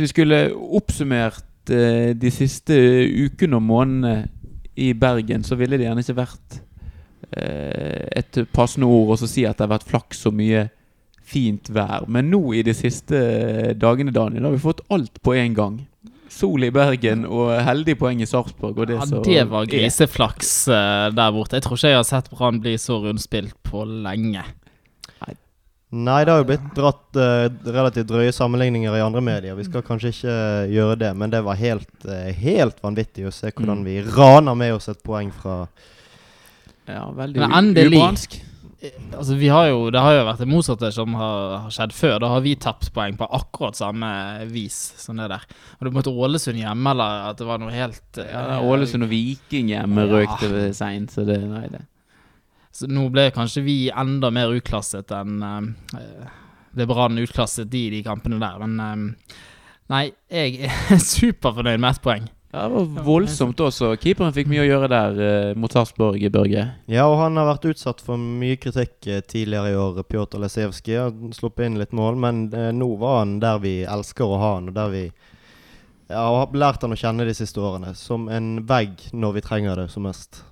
hvis vi skulle oppsummert eh, de siste ukene og månedene i Bergen, så ville det gjerne ikke vært eh, et passende ord å si at det har vært flaks og mye fint vær. Men nå i de siste dagene, Daniel, har vi fått alt på en gang. Sol i Bergen og heldig poeng i Sarpsborg. Det, Ja, det var griseflaks eh, der borte. Jeg tror ikke jeg har sett Brann bli så rundspilt på lenge. Nei, det har jo blitt dratt uh, relativt drøye sammenligninger i andre medier. Vi skal kanskje ikke eh, gjøre det, men det var helt, uh, helt vanvittig å se hvordan Mm. vi raner med oss et poeng fra Ja, veldig Men endelig. Altså, vi har jo, det har jo vært det motsatte som har, har skjedd før. Da har vi tapt poeng på akkurat samme vis som det der. Og det måtte Ålesund hjemme, eller at det var noe helt Ja, Ålesund og Viking hjemme Ja. røk det seint, så det Nei, det. Så nå ble kanskje vi enda mer utklasset enn eh, Det Brann utklasset de i de kampene der. Men eh, nei, jeg er superfornøyd med ett poeng. Ja, det var voldsomt også. Keeperen fikk mye å gjøre der eh, mot Sarpsborg, Børge. Ja, og han har vært utsatt for mye kritikk eh, tidligere i år, Pjotr Lesevskij. Sluppet inn litt mål, men eh, nå var han der vi elsker å ha han, og der vi ja, har lært han å kjenne de siste årene. Som en vegg når vi trenger det som mest.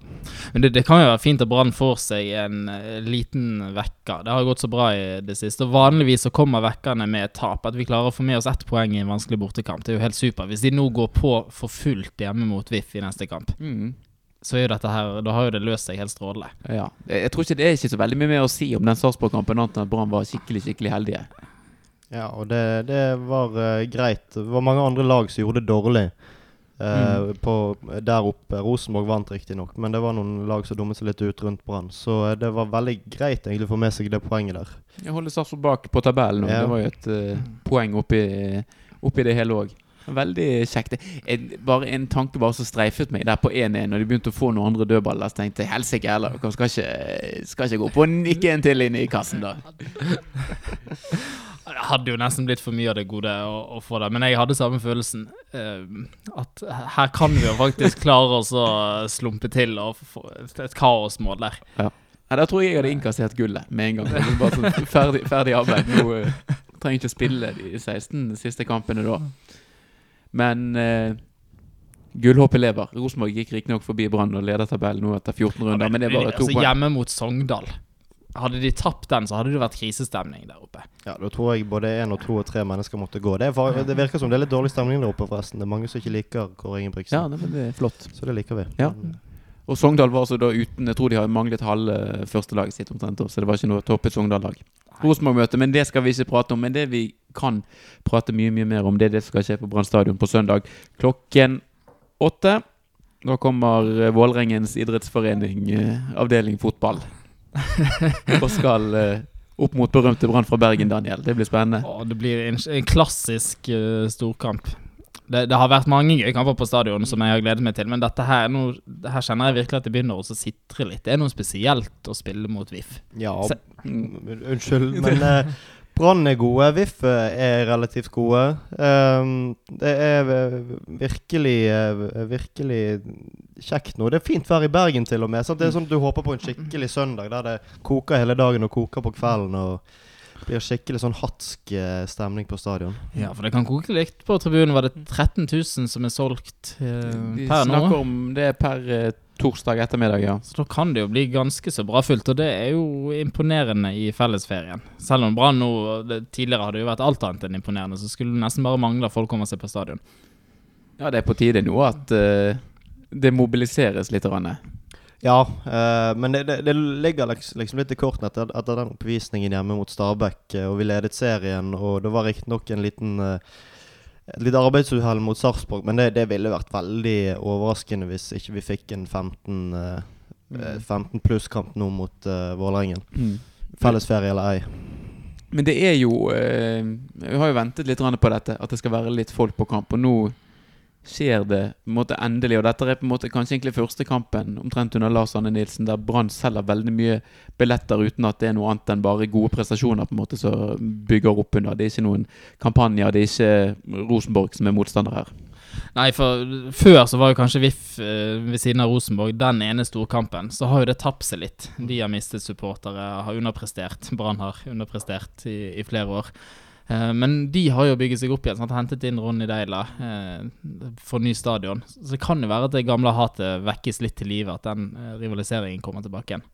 Men det, det kan jo være fint at Brann får seg en eh, liten vekker. Det har gått så bra i det siste. Og Vanligvis så kommer vekkerne med et tap. At vi klarer å få med oss ett poeng i en vanskelig bortekamp. Det er jo helt supert. Hvis de nå går på for fullt hjemme mot VIF i neste kamp, Mm. så er jo dette her Da har jo det løst seg helt strålende. Ja. Jeg jeg tror ikke det er ikke så veldig mye mer å si om den Sarpsborg-kampen, annet enn at Brann var skikkelig skikkelig heldige. Ja, og det, det var uh, greit. Det var mange andre lag som gjorde det dårlig eh, på, der oppe. Rosenborg vant riktignok, men det var noen lag som dummet seg litt ut rundt Brann. Så uh, det var veldig greit egentlig å få med seg det poenget der. Jeg holder Sarpsborg bak på tabellen, og Ja. det var jo et poeng oppi, oppi det hele òg. Veldig kjekt. Jeg, bare en tanke bare som streifet meg der på 1-1, når de begynte å få noen andre dødballer. Så tenkte jeg helsike heller, dere skal ikke, skal ikke gå på nikke en til inn i kassen, da. Det hadde jo nesten blitt for mye av det gode å, å få det, men jeg hadde samme følelsen. Uh, at her kan vi jo faktisk klare oss å slumpe til og få et kaosmål der. Ja, Da tror jeg jeg hadde innkassert gullet med en gang. Bare sånn ferdig, ferdig arbeid. Nå uh, trenger jeg ikke spille de 16 siste kampene da. Men eh, gullhåpet lever. Rosenborg gikk riktignok forbi Brann og leder tabellen nå etter 14 runder, men det er bare to altså, poeng. Hjemme mot Sogndal. Hadde de tapt den, så hadde det vært krisestemning der oppe. Ja, Da tror jeg både én og to og tre mennesker måtte gå. Det, er, det virker som det er litt dårlig stemning der oppe, forresten. Det er mange som ikke liker Kåre Ingebrigtsen. Ja, det, men det er flott. Så det liker vi. Ja. Og Sogndal var altså da uten Jeg tror de har manglet halve førstelaget sitt omtrent, så det var ikke noe toppet Sogndal-lag. Rosenborg-møte, men det skal vi ikke prate om. Men det vi kan prate mye mye mer om, det er det som skal skje på Brann stadion på søndag klokken åtte. Da kommer eh, Vålerengens idrettsforening, eh, avdeling fotball, og skal eh, opp mot berømte Brann fra Bergen, Daniel. Det blir spennende. Åh, det blir en, en klassisk uh, storkamp. Det, det har vært mange gøye kamper på stadion som jeg har gledet meg til, men dette her, nå, det her kjenner jeg virkelig at det begynner å sitre litt. Det er noe spesielt å spille mot VIF. Ja, Se- mm, unnskyld, men eh, Brann er gode. VIF eh, er relativt gode. Um, det er virkelig eh, Virkelig kjekt nå. Det er fint vær i Bergen til og med. Sant? Det er sånn at Du håper på en skikkelig søndag der det koker hele dagen og koker på kvelden. Og blir skikkelig sånn hatsk eh, stemning på stadion. Ja, for det kan koke likt. på tribunen. Var det 13 000 som er solgt eh, Vi per nå? snakker om det per eh, torsdag ettermiddag, ja. Så da kan det jo bli ganske så bra fullt, og det er jo imponerende i fellesferien. Selv om Brann nå det, Tidligere hadde jo vært alt annet enn imponerende, så skulle det nesten bare mangle at folk kommer seg på stadion. Ja, det er på tide nå at eh, det mobiliseres litt. Rann. Ja, uh, men det, det, det ligger liksom litt i kortene etter, etter den oppvisningen hjemme mot Stabæk, eh, og vi ledet serien, og det var riktignok en liten uh, et lite arbeidsuhell mot Sarpsborg, men det, det ville vært veldig overraskende hvis ikke vi fikk en 15, uh, eh, 15 pluss-kamp nå mot uh, Vålerengen. Mm. Fellesferie eller ei. Men det er jo Vi har jo ventet litt på dette, at det skal være litt folk på kamp. Og nå skjer det på en måte endelig. Og dette er på en måte kanskje egentlig første kampen omtrent under Lars Anne Nilsen der Brann selger veldig mye billetter uten at det er noe annet enn bare gode prestasjoner på en måte som bygger opp under. Det er ikke noen kampanjer. Det er ikke Rosenborg som er motstander her. Nei, for før så var jo kanskje VIF eh, ved siden av Rosenborg den ene storkampen. Så har jo det tapt seg litt. De har mistet supportere, har underprestert. Brann har underprestert i, i flere år. Eh, men de har jo bygget seg opp igjen. Sant? Hentet inn Ronny Deila eh, for ny stadion. Så det kan jo være at det gamle hatet vekkes litt til live, at den eh, rivaliseringen kommer tilbake igjen.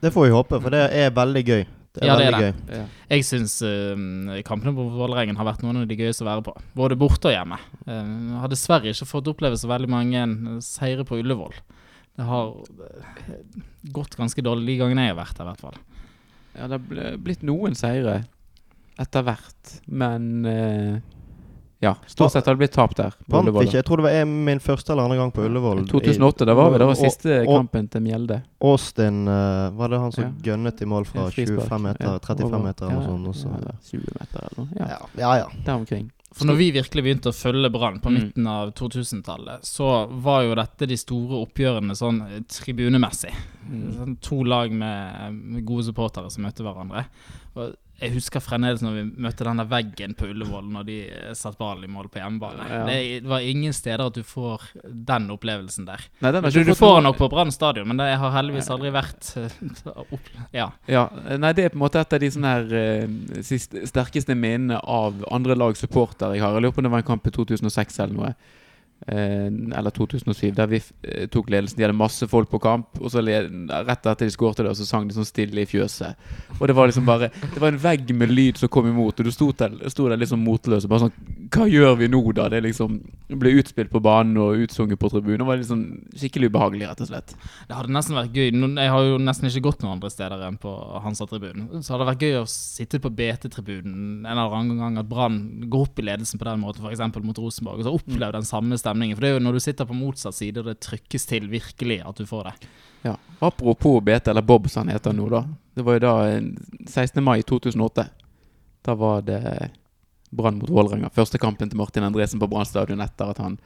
Det får vi håpe, for det er veldig gøy. Det er Ja, det er det. gøy. Jeg syns uh, kampene på Vålerengen har vært noen av de gøyeste å være på. Både borte og hjemme. Uh, har dessverre ikke fått oppleve så veldig mange seire på Ullevål. Det har uh, gått ganske dårlig de gangene jeg har vært her, i hvert fall. Ja, det har blitt noen seire etter hvert, men eh, ja, stort sett har det blitt tap der. på Vant Ullevål, ikke. Jeg tror det var en- min første eller andre gang på Ullevål. 2008, da var vi det Og- siste og- kampen til Mjelde. Austin eh, Var det han som Ja. gønnet i mål fra Frispark. 25 meter, Ja, 35 meter eller ja, noe sånt? Også. Ja, 20 meter eller noe. Ja, Ja, ja. ja. der omkring. For når vi virkelig begynte å følge Brann på Mm. midten av 2000-tallet, så var jo dette de store oppgjørene sånn eh, tribunemessig. Mm. Sånn to lag med, med gode supportere som møtte hverandre. Og jeg husker fremdeles når vi møtte denne veggen på Ullevål når de satt satte ballen i mål på hjemmebane. Ja. Det var ingen steder at du får den opplevelsen der. Nei, den Du, du får den nok på Brann stadion, men det har heldigvis aldri vært eh, opp, Ja. Ja, nei, det er på en måte et av de sånne her eh, sist, sterkeste minnene av andre lags supportere jeg har. Jeg lurer på om det var en kamp i 2006 eller noe. Eh, eller 2007, der vi eh, tok ledelsen. De hadde masse folk på kamp, og så rett etter de skårte det, så sang de sånn stille i fjøset. Og det var liksom bare Det var en vegg med lyd som kom imot, og du sto der, sto der liksom motløs og bare sånn Hva gjør vi nå, da? Det liksom ble utspilt på banen og utsunget på tribunen. Det var liksom skikkelig ubehagelig, rett og slett. Det hadde nesten vært gøy Jeg har jo nesten ikke gått noen andre steder enn på Hansa-tribunen. Så hadde det vært gøy å sitte på BT-tribunen en eller annen gang at Brann går opp i ledelsen på den måten, f.eks. mot Rosenborg, og så oppleve den samme stemningen. For det er jo når du sitter på motsatt side, og det trykkes til virkelig at du får det. Ja. Apropos BT, eller Bob som han heter nå, da. Det var jo da eh, 16. mai 2008. Da var det Brann mot Vålerenga. Første kampen til Martin Andresen på Brann stadion etter at han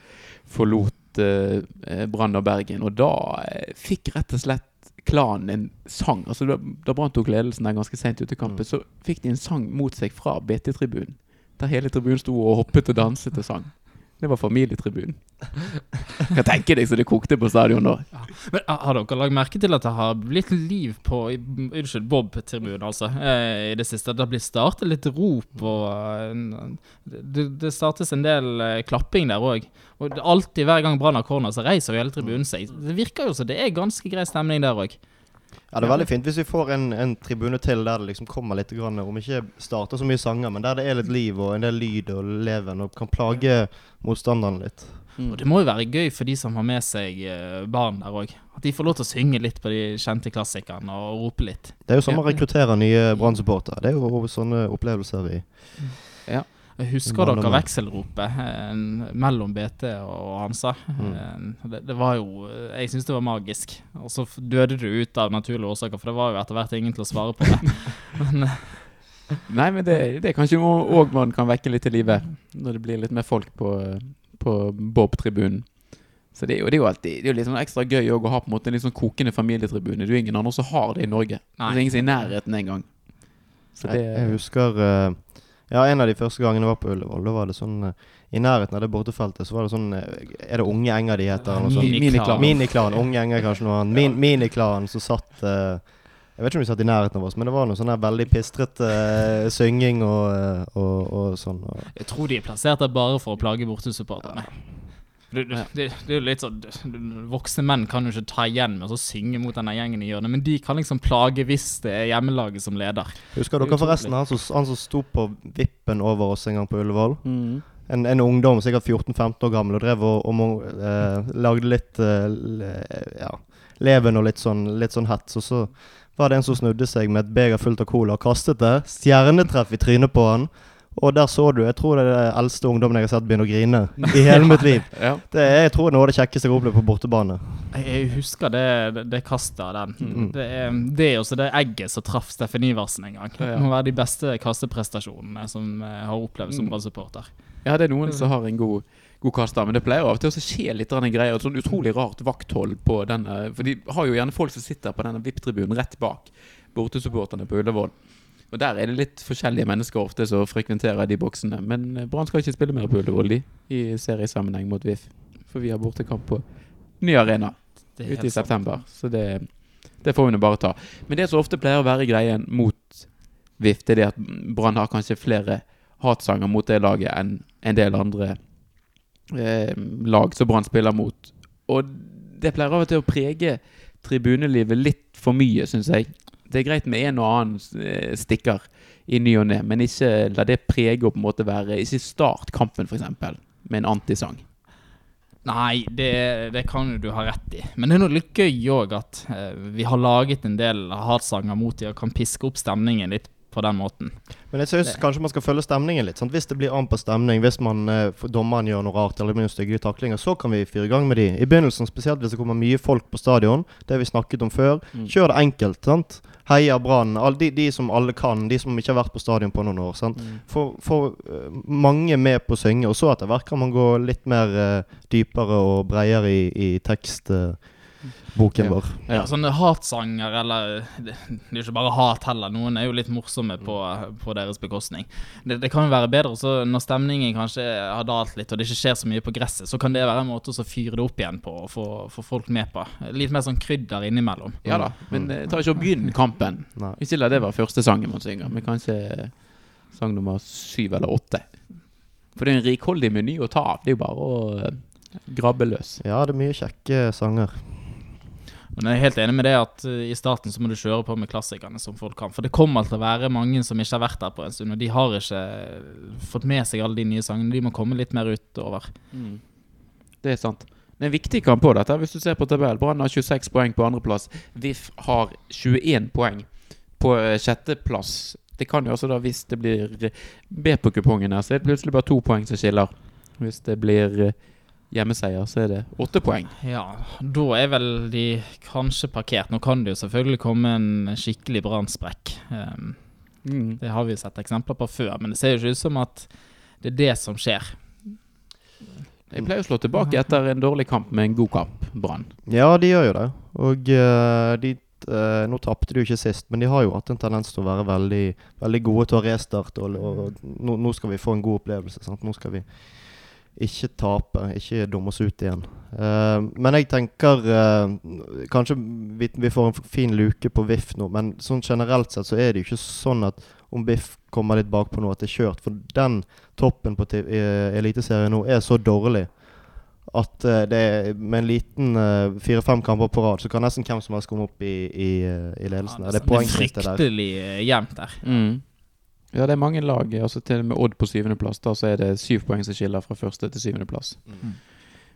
forlot eh, eh, Brann og Bergen. Og da eh, fikk rett og slett klanen en sang. Altså Da, da Brann tok ledelsen der ganske seint ute i kampen, så fikk de en sang mot seg fra BT-tribunen. Der hele tribunen sto og hoppet og danset og sang. Det var familietribunen. Hva tenker deg så det kokte på stadion da. Men ah, Har dere lagt merke til at det har blitt liv på Unnskyld, Bob-tribunen, altså, eh, i det siste? Det har blitt startet litt rop, og eh, det, det startes en del eh, klapping der òg. Og alltid hver gang Brann har corner, så reiser jo hele tribunen seg. Det virker jo som det er ganske grei stemning der òg. Ja, det er veldig fint hvis vi får en, en tribune til der det liksom kommer litt, grann, om ikke starter så mye sanger, men der det er litt liv og en del lyd og leven, og kan plage motstanderen litt. Og det må jo være gøy for de som har med seg eh, barn der òg. At de får lov til å synge litt på de kjente klassikerne og rope litt. Det er jo sånn man rekrutterer nye Brann-supportere. Det er jo sånne opplevelser vi Jeg husker dere vekselropet eh, mellom BT og Hansa. Mm. det, det var jo eh, Jeg syns det var magisk. Og så døde du ut av naturlige årsaker, for det var jo etter hvert ingen til å svare på det. Men eh, Nei, men det, det er kanskje òg man kan vekke litt til live. Når det blir litt mer folk på, på Bob-tribunen. Så det er, jo, det er jo alltid Det er jo litt sånn ekstra gøy å ha på en måte en litt sånn kokende familietribune. Det er jo ingen andre som har det i Norge. Nei. Det er ingen som er i nærheten engang. Jeg, jeg husker eh, Ja, en av de første gangene jeg var på Ullevål, da var det sånn eh, I nærheten av det bortefeltet så var det sånn eh, Er det Unge Enger de heter? Eller noe sånt? Miniklan. Miniklan. Unge Enger, kanskje noe annet. Min, Miniklan som satt eh, Jeg vet ikke om de satt i nærheten av oss, men det var noe sånn der veldig pistrete uh, synging og, og, og sånn. Og, jeg tror de er plassert der bare for å plage bortesupporterne. Det, ja. det, det er jo litt sånn du- Voksne menn kan jo ikke ta igjen med å synge mot denne gjengen i hjørnet, men de kan liksom plage hvis det er hjemmelaget som leder. husker er dere forresten han som, han som sto på vippen over oss en gang på Ullevål? Mm. En, en ungdom, sikkert 14-15 år gammel, og drev og, og eh, lagde litt eh, le, Ja, leven og litt sånn, litt sånn hets. Og så var det en som snudde seg med et beger fullt av cola og kastet det. Stjernetreff i trynet på han. Og der så du, jeg tror det er den eldste ungdommen jeg har sett begynne å grine i hele mitt liv. Ja. Det er jeg tror det er noe av det kjekkeste jeg har opplevd på bortebane. Jeg, husker det, det, det kastet av den. Mm. Det er det er også det egget som traff Steffen Iversen en gang. Det må være de beste kasteprestasjonene som jeg har opplevd som Mm. Brann-supporter. ja, det er noen som har en god, god kaster, men det pleier av og til å skje litt av den greia. Et sånn utrolig rart vakthold på denne For de har jo gjerne folk som sitter på denne VIP-tribunen rett bak bortesupporterne på Ullevål. Og der er det litt forskjellige mennesker ofte som frekventerer de boksene. Men eh, Brann skal ikke spille mer på Ullevål, de, i seriesammenheng mot VIF. For vi har bortekamp på ny arena ute i sant. september. Så det, det får vi nå bare ta. Men det som ofte pleier å være greien mot VIF, det er det at Brann har kanskje flere hatsanger mot det laget enn en del andre eh, lag som Brann spiller mot. Og det pleier av og til å prege tribunelivet litt for mye, syns jeg. Det er greit med en og annen eh, stikker i ny og ne, men ikke la det prege og på en måte være Ikke start kampen, f.eks., med en antisang. Nei, det, det kan du ha rett i. Men det er noe litt gøy òg at eh, vi har laget en del hatsanger mot dem og kan piske opp stemningen litt på den måten. Men jeg synes kanskje man skal følge stemningen litt. Sant? Hvis det blir an på stemning, hvis man, eh, dommeren gjør noe rart eller det stygge taklinger, så kan vi fyre i gang med de. I begynnelsen, spesielt hvis det kommer mye folk på stadion, det vi snakket om før, Mm. kjør det enkelt. sant? Heia Brann. De, de som alle kan, de som ikke har vært på stadion på noen år. sant? Mm. Få få, eh, mange med på å synge, og så etter hvert kan man gå litt mer uh, dypere og bredere i, i tekstboken Ja. vår. Ja, sånne hatsanger, eller Det er jo ikke bare hat heller. Noen er jo litt morsomme på, på deres bekostning. Det, det kan jo være bedre så når stemningen kanskje har dalt litt, og det ikke skjer så mye på gresset, så kan det være en måte å fyre det opp igjen på og få, få folk med på. Litt mer sånn krydder innimellom. Ja da, men det ta ikke og begynn kampen. Ikke la det være første sangen man synger, men kanskje sang nummer syv eller åtte. For det er en rikholdig meny å ta av. Det er jo bare å eh, grabbe løs. Ja, det er mye kjekke sanger. Men jeg er helt enig med det at eh, i starten så må du kjøre på med klassikerne som folk kan. For det kommer til å være mange som ikke har vært der på en stund, og de har ikke eh, fått med seg alle de nye sangene. De må komme litt mer utover. Det er sant. Det er en viktig kamp på dette. Hvis du ser på tabellen, Brann har 26 poeng på andreplass. VIF har 21 poeng på eh, sjetteplass. Det kan jo også da, hvis det blir B på kupongen her, så er det plutselig bare to poeng som skiller. Hvis det blir hjemmeseier, så er det åtte poeng. Ja, da er vel de kanskje parkert. Nå kan det jo selvfølgelig komme en skikkelig brannsprekk. Um, det har vi jo sett eksempler på før, men det ser jo ikke ut som at det er det som skjer. Jeg pleier å slå tilbake etter en dårlig kamp med en god kamp, Brann. Ja, de gjør jo det. Og eh, de eh, Nå tapte de jo ikke sist, men de har jo hatt en tendens til å være veldig, veldig gode til å restarte. Og, og nå, nå skal vi få en god opplevelse. Sant? Nå skal vi ikke tape, ikke dumme oss ut igjen. Uh, men jeg tenker uh, Kanskje vi, vi får en fin luke på VIF nå, men sånn generelt sett så er det jo ikke sånn at om VIF kommer litt bakpå nå, at det er kjørt. For den toppen på eh, Eliteserien nå er så dårlig at uh, det er, med en liten fire-fem kamper på rad, så kan nesten hvem som helst komme opp i, i, i ledelsen. Ja, det er det er poengsiste der. fryktelig jevnt der. Ja, det er mange lag. altså Til og med Odd på syvendeplass. Da så er det syv poeng som skiller fra første til syvendeplass. Mm.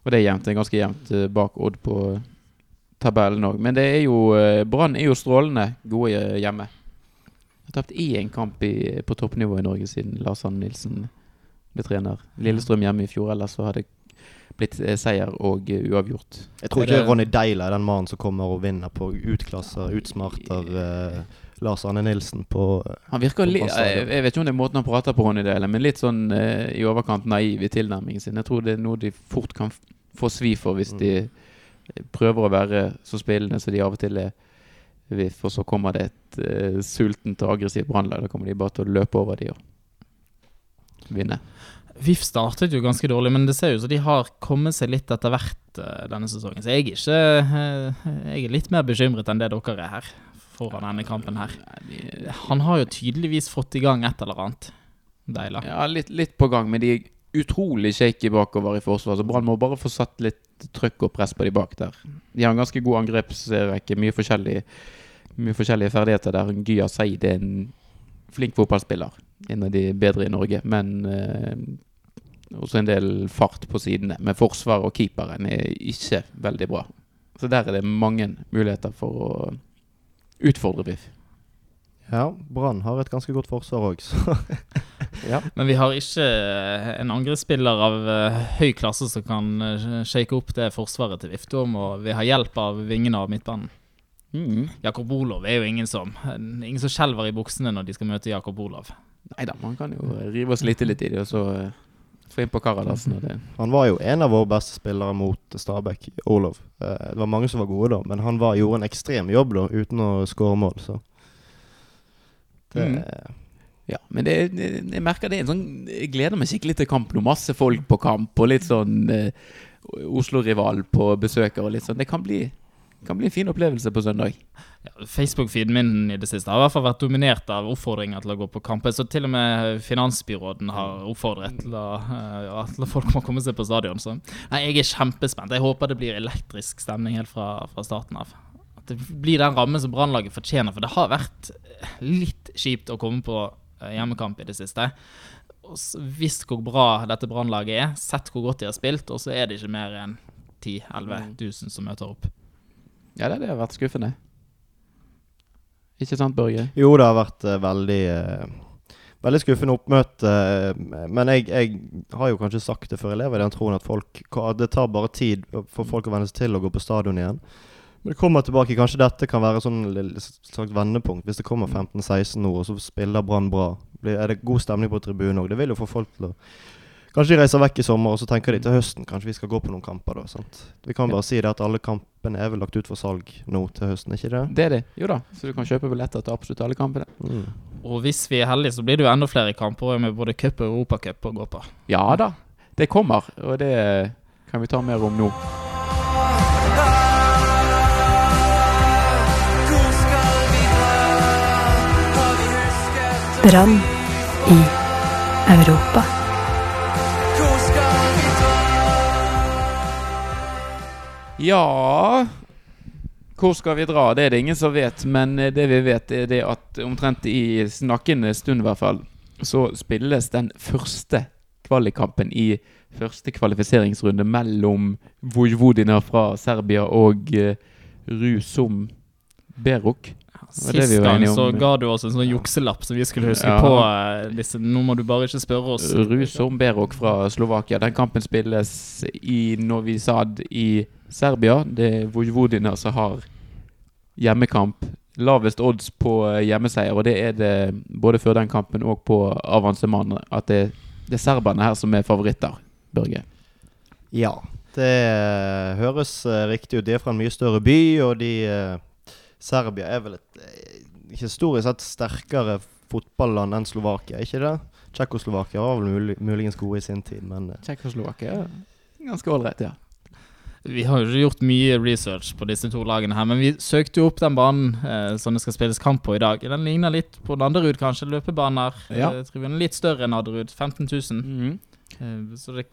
Og det er jevnt. Det er ganske jevnt eh, bak Odd på tabellen òg. Men det er jo eh, Brann er jo strålende gode hjemme. hjemme. Har tapt én kamp i, på toppnivå i Norge siden Lars Arne Nilsen ble trener. Lillestrøm hjemme i fjor, ellers så har det blitt eh, seier og eh, uavgjort. Jeg tror ikke Ronny Deila er den mannen som kommer og vinner på utklasser, utsmarter eh, Lars Arne Nilsen på Han virker På litt jeg, jeg vet ikke om det er måten han prater på, Ronny Dele, men litt sånn eh, i overkant naiv i tilnærmingen sin. Jeg tror det er noe de fort kan få svi for hvis Mm. de eh, prøver å være så spillende som de av og til er. VIF, og så kommer det et eh, sultent og aggressivt brannlag. Da kommer de bare til å løpe over de og vinne. VIF startet jo ganske dårlig, men det ser ut som de har kommet seg litt etter hvert eh, denne sesongen. Så jeg er ikke eh, Jeg er litt mer bekymret enn det dere er her, foran denne kampen her. Han har jo tydeligvis fått i gang et eller annet. Deila. Ja, litt, litt på gang, men de er utrolig shaky bakover i forsvar. Så Brann må bare få satt litt trøkk og press på de bak der. De har en ganske god angrepsrekke, mye, forskjellig, mye forskjellige ferdigheter der. Gya Seid er en flink fotballspiller. En av de bedre i Norge, men eh, også en del fart på sidene. Men forsvaret og keeperen er ikke veldig bra. Så der er det mange muligheter for å utfordre Biff. Ja, Brann har et ganske godt forsvar òg, så Ja. Men vi har ikke eh, en angrepsspiller av eh, høy klasse som kan eh, shake opp det forsvaret til Viftom, og vi har hjelp av vingene av midtbanen. Mm. Jakob Olov er jo ingen som Ingen som skjelver i buksene når de skal møte Jakob Olov. Nei da, man kan jo rive og slite litt i det, og så få inn på Karadassen. Han var jo en av våre beste spillere mot Stabæk, Olov. Eh, det var mange som var gode da, men han var, gjorde en ekstrem jobb da, uten å skåre mål, så det, Mm. Ja, men det, det, jeg merker det er en sånn Jeg gleder meg skikkelig til kamp nå. Masse folk på kamp, og litt sånn eh, Oslo-rival på besøk og litt sånn. Det kan bli kan bli en fin opplevelse på søndag. Ja, Facebook-feeden min i det siste har i hvert fall vært dominert av oppfordringer til å gå på kamper. Så til og med finansbyråden har oppfordret til, å, eh, ja, til at folk må komme seg på stadion. Så nei, jeg er kjempespent. Jeg håper det blir elektrisk stemning helt fra, fra starten av. At det blir den rammen som Brannlaget fortjener. For det har vært litt kjipt å komme på eh, hjemmekamp i det siste. Og så visst hvor bra dette Brannlaget er, sett hvor godt de har spilt, og så er det ikke mer enn 10 000-11 000 som møter opp. Ja, det, det har vært skuffende. Ikke sant, Børge? Jo, det har vært uh, veldig uh, Veldig skuffende oppmøte. eh, men jeg, jeg har jo kanskje sagt det før jeg lever i den troen at folk det tar bare tid for folk å venne seg til å gå på stadion igjen. Men det kommer tilbake. Kanskje dette kan være sånn slags vendepunkt. Hvis det kommer 15-16 nå, og så spiller Brann bra. Er det god stemning på tribunen òg? Det vil jo få folk til å Kanskje de reiser vekk i sommer, og så tenker de til høsten kanskje vi skal gå på noen kamper. da, sant? Vi kan bare si det at alle kampene er vel lagt ut for salg nå til høsten, ikke det? Det er det. Jo da. Så du kan kjøpe billetter til absolutt alle kampene. Mm. Og hvis vi er heldige, så blir det jo enda flere kamper med både cup og europacup å gå på. Ja da. Det kommer, og det kan vi ta mer om nå. Brann i Europa. Ja Hvor skal vi dra? Det er det ingen som vet. Men eh, det vi vet, er det at omtrent i snakkende stund, i hvert fall, så spilles den første kvalikkampen i første kvalifiseringsrunde mellom Vojvodina fra Serbia og uh, Rusom Beruk. Sist gang så ga du oss en sånn jukselapp som vi skulle huske Ja. på. eh, disse. Nå må du bare ikke spørre oss. Rusom Berok fra Slovakia. Den kampen spilles i Novi Sad i Serbia. Det er Vojvodina som har hjemmekamp. Lavest odds på eh, hjemmeseier, og det er det både før den kampen og på avansement. At det, det er serberne her som er favoritter, Børge. Ja, det eh, høres eh, riktig ut. De er fra en mye større by, og de Serbia er vel et historisk sett sterkere fotballand enn Slovakia, ikke det? Tsjekkoslovakia var vel mulig, muligens gode i sin tid, men Tsjekkoslovakia er ganske ålreit, ja. Vi har jo ikke gjort mye research på disse to lagene her, men vi søkte jo opp den banen eh, som det skal spilles kamp på i dag. Den ligner litt på Nanderud, kanskje. Løpebaner. Ja. Eh, litt større enn Nadderud. 15 000. Mhm. Eh, Så det,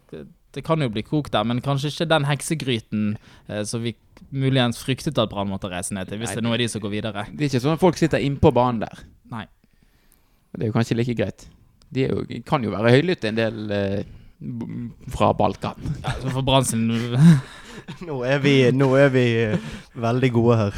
det kan jo bli kokt der, men kanskje ikke den heksegryten eh, som vi muligens fryktet at Brann måtte reise ned til, hvis Nei, det er noe av de som går videre. Det er ikke sånn at folk sitter innpå banen der. Nei. Det er jo kanskje like greit. De jo, kan jo være høylytte, en del eh, fra Balkan. Ja, så for Brann sin nå er vi, nå er vi eh, veldig gode her.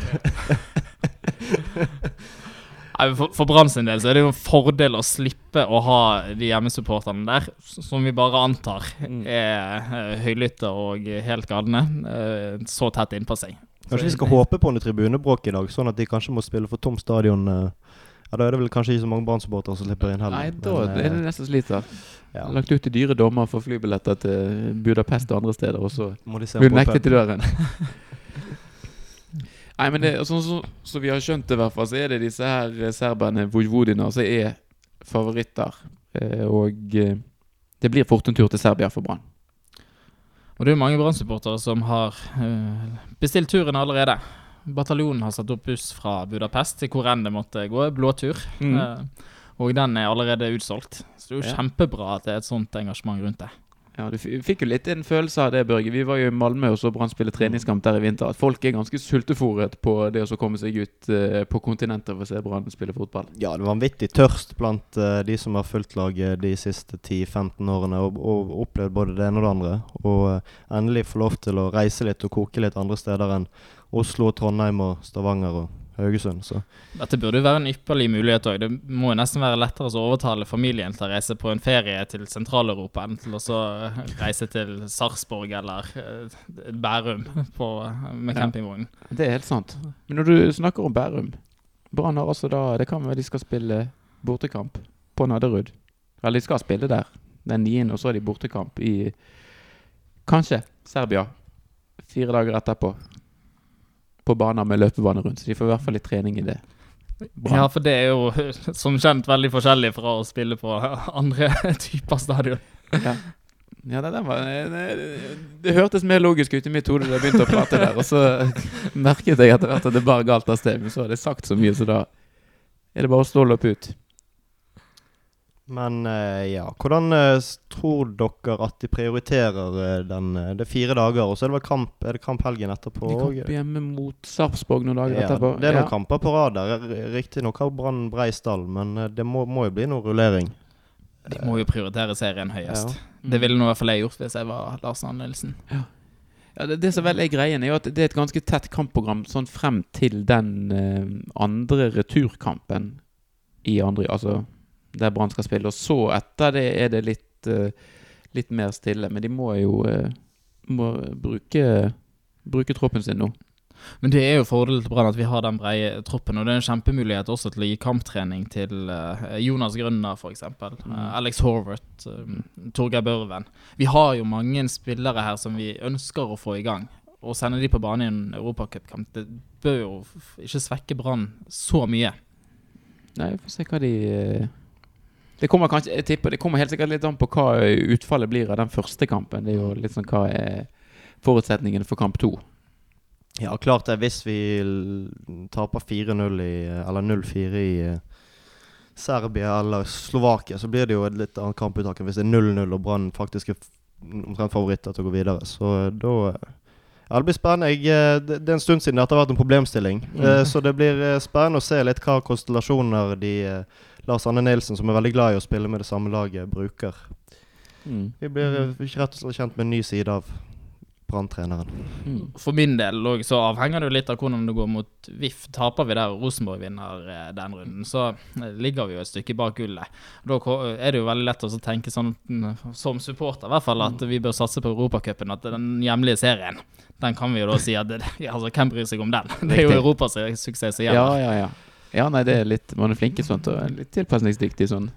Nei, For, for Brann sin del så er det jo en fordel å slippe å ha de hjemmesupporterne der, som vi bare antar er eh, høylytte og helt galne, eh, så tett innpå seg. Kanskje vi skal håpe på noe tribunebråk i dag, sånn at de kanskje må spille for tom stadion. eh. Ja, Da er det vel kanskje ikke så mange Brann-supportere som slipper inn heller. Nei, da men, er det eh, nesten sliter. ja. Lagt ut til dyre dommer for flybilletter til Budapest og andre steder, og så blir på nektet i døren. Nei, men det, sånn som så vi har skjønt det, i hvert fall, så er det disse her eh, serberne, Vojvodina, som er favoritter. Eh, og det blir fort en tur til Serbia for Brann. Og det er jo mange Brann-supportere som har bestilt turen allerede. Bataljonen har satt opp buss fra Budapest til hvor enn det måtte gå. Blåtur. Mm. Eh, og den er allerede utsolgt. Så det er jo Ja. kjempebra at det er et sånt engasjement rundt det. Ja, Du fikk jo litt en følelse av det, Børge. Vi var jo i Malmö og så Brann spille treningskamp der i vinter. At folk er ganske sultefòret på det å komme seg ut eh, på kontinentet for å se Brann spille fotball. Ja, det var vanvittig tørst blant eh, de som har fulgt laget de siste 10-15 årene og, og opplevd både det ene og det andre. Og endelig få lov til å reise litt og koke litt andre steder enn Oslo, Trondheim og Stavanger og Haugesund. Så Dette burde jo være en ypperlig mulighet òg. Det må jo nesten være lettere å overtale familien til å reise på en ferie til Sentral-Europa enn til å reise til Sarpsborg eller eh, Bærum på, med Ja. campingvogn. Det er helt sant. Men når du snakker om Bærum Brann har altså da Det kan være de skal spille bortekamp på Nadderud. Eller de skal spille der den 9., og så er de bortekamp i kanskje Serbia fire dager etterpå. På baner med løpebane rundt. Så de får i hvert fall litt trening i det. Bra. Ja, for det er jo som kjent veldig forskjellig fra å spille på andre typer stadion. Ja. Ja, det, var, det, det hørtes mer logisk ut i mitt hode da jeg begynte å prate der. Og så merket jeg etter hvert at det bare galt av sted. Men så hadde jeg sagt så mye, så da er det bare å stå og løpe ut. Men eh, ja, hvordan eh, tror dere at de prioriterer eh, den Det er fire dager, og så er det vel kamp Er det kamp helgen etterpå De kamp hjemme mot Sarpsborg noen dager Ja, etterpå. det er noen Ja. kamper på rad der. Riktignok har Brann brei stall, men det må, må jo bli noe rullering. De må jo prioritere serien høyest. Ja. Det ville nå i hvert fall jeg gjort hvis jeg var Lars Arne Ja. Ja, det, det som vel er greien, er jo at det er et ganske tett kampprogram sånn frem til den eh, andre returkampen i andre Altså der Brann skal spille. Og så etter det er det litt, eh, litt mer stille. Men de må jo eh, må bruke, bruke troppen sin nå. Men det er jo fordelen til Brann at vi har den breie troppen. Og det er en kjempemulighet også til å gi kamptrening til eh, Jonas Grønner, f.eks. Mm. Alex Horvath, Torgeir Børven. Vi har jo mange spillere her som vi ønsker å få i gang. Å sende de på banen i en europacupkamp, det bør jo ikke svekke Brann så mye. Nei, vi får se hva de Det kommer kanskje Jeg tipper det kommer helt sikkert litt an på hva utfallet blir av den første kampen. Det er jo litt sånn hva er forutsetningene for kamp to. Ja, klart det. Hvis vi taper 4-0 i Eller 0-4 i eh, Serbia eller Slovakia, så blir det jo et litt annet kamputtak enn hvis det er 0-0 og Brann faktisk er omtrent favoritter til å gå videre. Så eh, da Ja, det blir spennende. Jeg, eh, det, det er en stund siden dette har vært en problemstilling. Mm. Uh, Så det blir spennende å se litt hva konstellasjoner de eh, Lars Anne Nilsen, som er veldig glad i å spille med det samme laget, bruker. Vi blir eh, ikke rett og slett kjent med en ny side av Brann-treneren. Mm. For min del og så avhenger det jo litt av hvordan det går mot VIF. Taper vi der og Rosenborg vinner eh, den runden, så eh, ligger vi jo et stykke bak gullet. Da er det jo veldig lett å tenke sånn, mm, som supporter i hvert fall, at vi bør satse på Europacupen. At den hjemlige serien, den kan vi jo da si at altså, Hvem bryr seg om den? Det er jo Europas suksess igjen. Ja, ja, ja. Ja, nei, det er litt Man er flink i sånt, og litt tilpasningsdyktig sånn.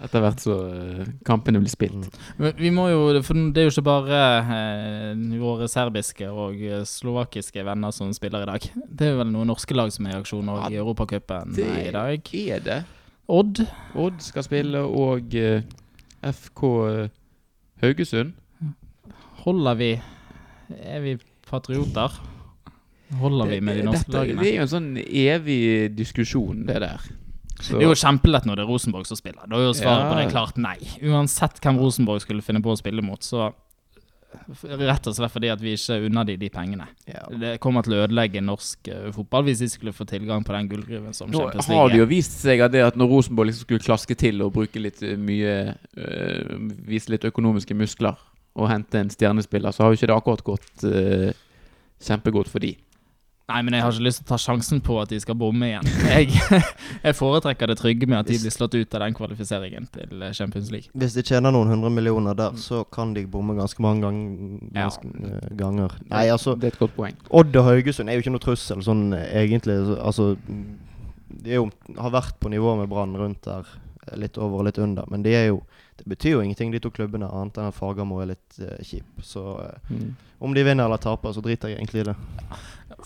Etter hvert så eh, kampene blir spilt. Men vi må jo, for det er jo ikke bare eh, våre serbiske og eh, slovakiske venner som spiller i dag. Det er vel noen norske lag som er i aksjon også Ja, i Europacupen i dag. Er det? Odd. Odd skal spille, og eh, FK Haugesund. Holder vi Er vi patrioter? Holder vi med de norske Dette, lagene? Det er jo en sånn evig diskusjon, det der. Så, Det er jo kjempelett når det er Rosenborg som spiller. Da er jo svaret Ja. på det klart nei. Uansett hvem Rosenborg skulle finne på å spille mot, så Rett og slett fordi at vi ikke unner de de pengene. Ja. Det kommer til å ødelegge norsk eh, fotball hvis de skulle få tilgang på den gullgruven som Nå Champions har det jo vist seg at at når Rosenborg liksom skulle klaske til og bruke litt eh, mye eh, Vise litt økonomiske muskler og hente en stjernespiller, så har jo ikke det akkurat gått eh, kjempegodt for de. Nei, men jeg har ikke lyst til å ta sjansen på at de skal bomme igjen. Jeg, jeg foretrekker det trygge med at de blir slått ut av den kvalifiseringen til eh, Champions League. Hvis de tjener noen hundre millioner der, så kan de bomme ganske mange gang, ganske, ja. ganger. Nei, altså Det er et godt poeng. Odd og Haugesund er jo ikke noe trussel sånn eh, egentlig. Altså De jo, har vært på nivå med Brann rundt der. eh, Litt over og litt under. Men de er jo det betyr jo ingenting, de to klubbene, annet enn at Fagermo er litt uh, kjip. Så uh, Mm. om de vinner eller taper, så driter jeg egentlig i det.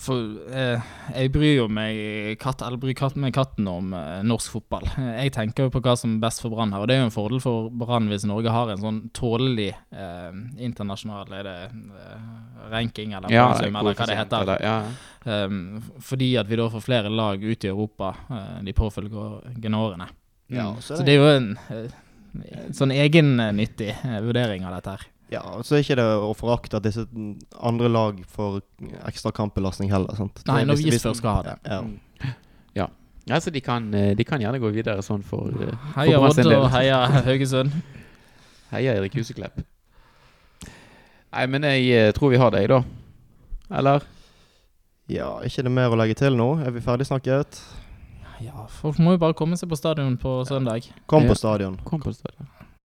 For eh, jeg bryr jo meg katt, eller bryr katt, med katten om eh, norsk fotball. Jeg tenker jo på hva som er best for Brann her, og det er jo en fordel for Brann hvis Norge har en sånn tålelig eh, internasjonal er det, eh, ranking, eller Ja, poengsum, eller hva det heter. eller- Ja. Um, fordi at vi da får flere lag ute i Europa eh, de påfølgende årene. Ja, Mm. så Så det er jo en eh, sånn egennyttig eh, vurdering av dette her. Ja, og så er ikke det å forakte at disse andre lag får ekstra kampbelastning heller. sant? Nei, når vi først skal ha det. Ja. Mm. ja. ja så de kan, eh, de kan gjerne gå videre sånn for, eh, Heia Odd og heia Haugesund. Heia Erik Huseklepp. Nei, men jeg eh, tror vi har deg, da. Eller? ja, ikke det mer å legge til nå? Er vi ferdig snakket? Ja, folk må jo bare komme seg på stadion på søndag. Kom på stadion. Kom på stedet.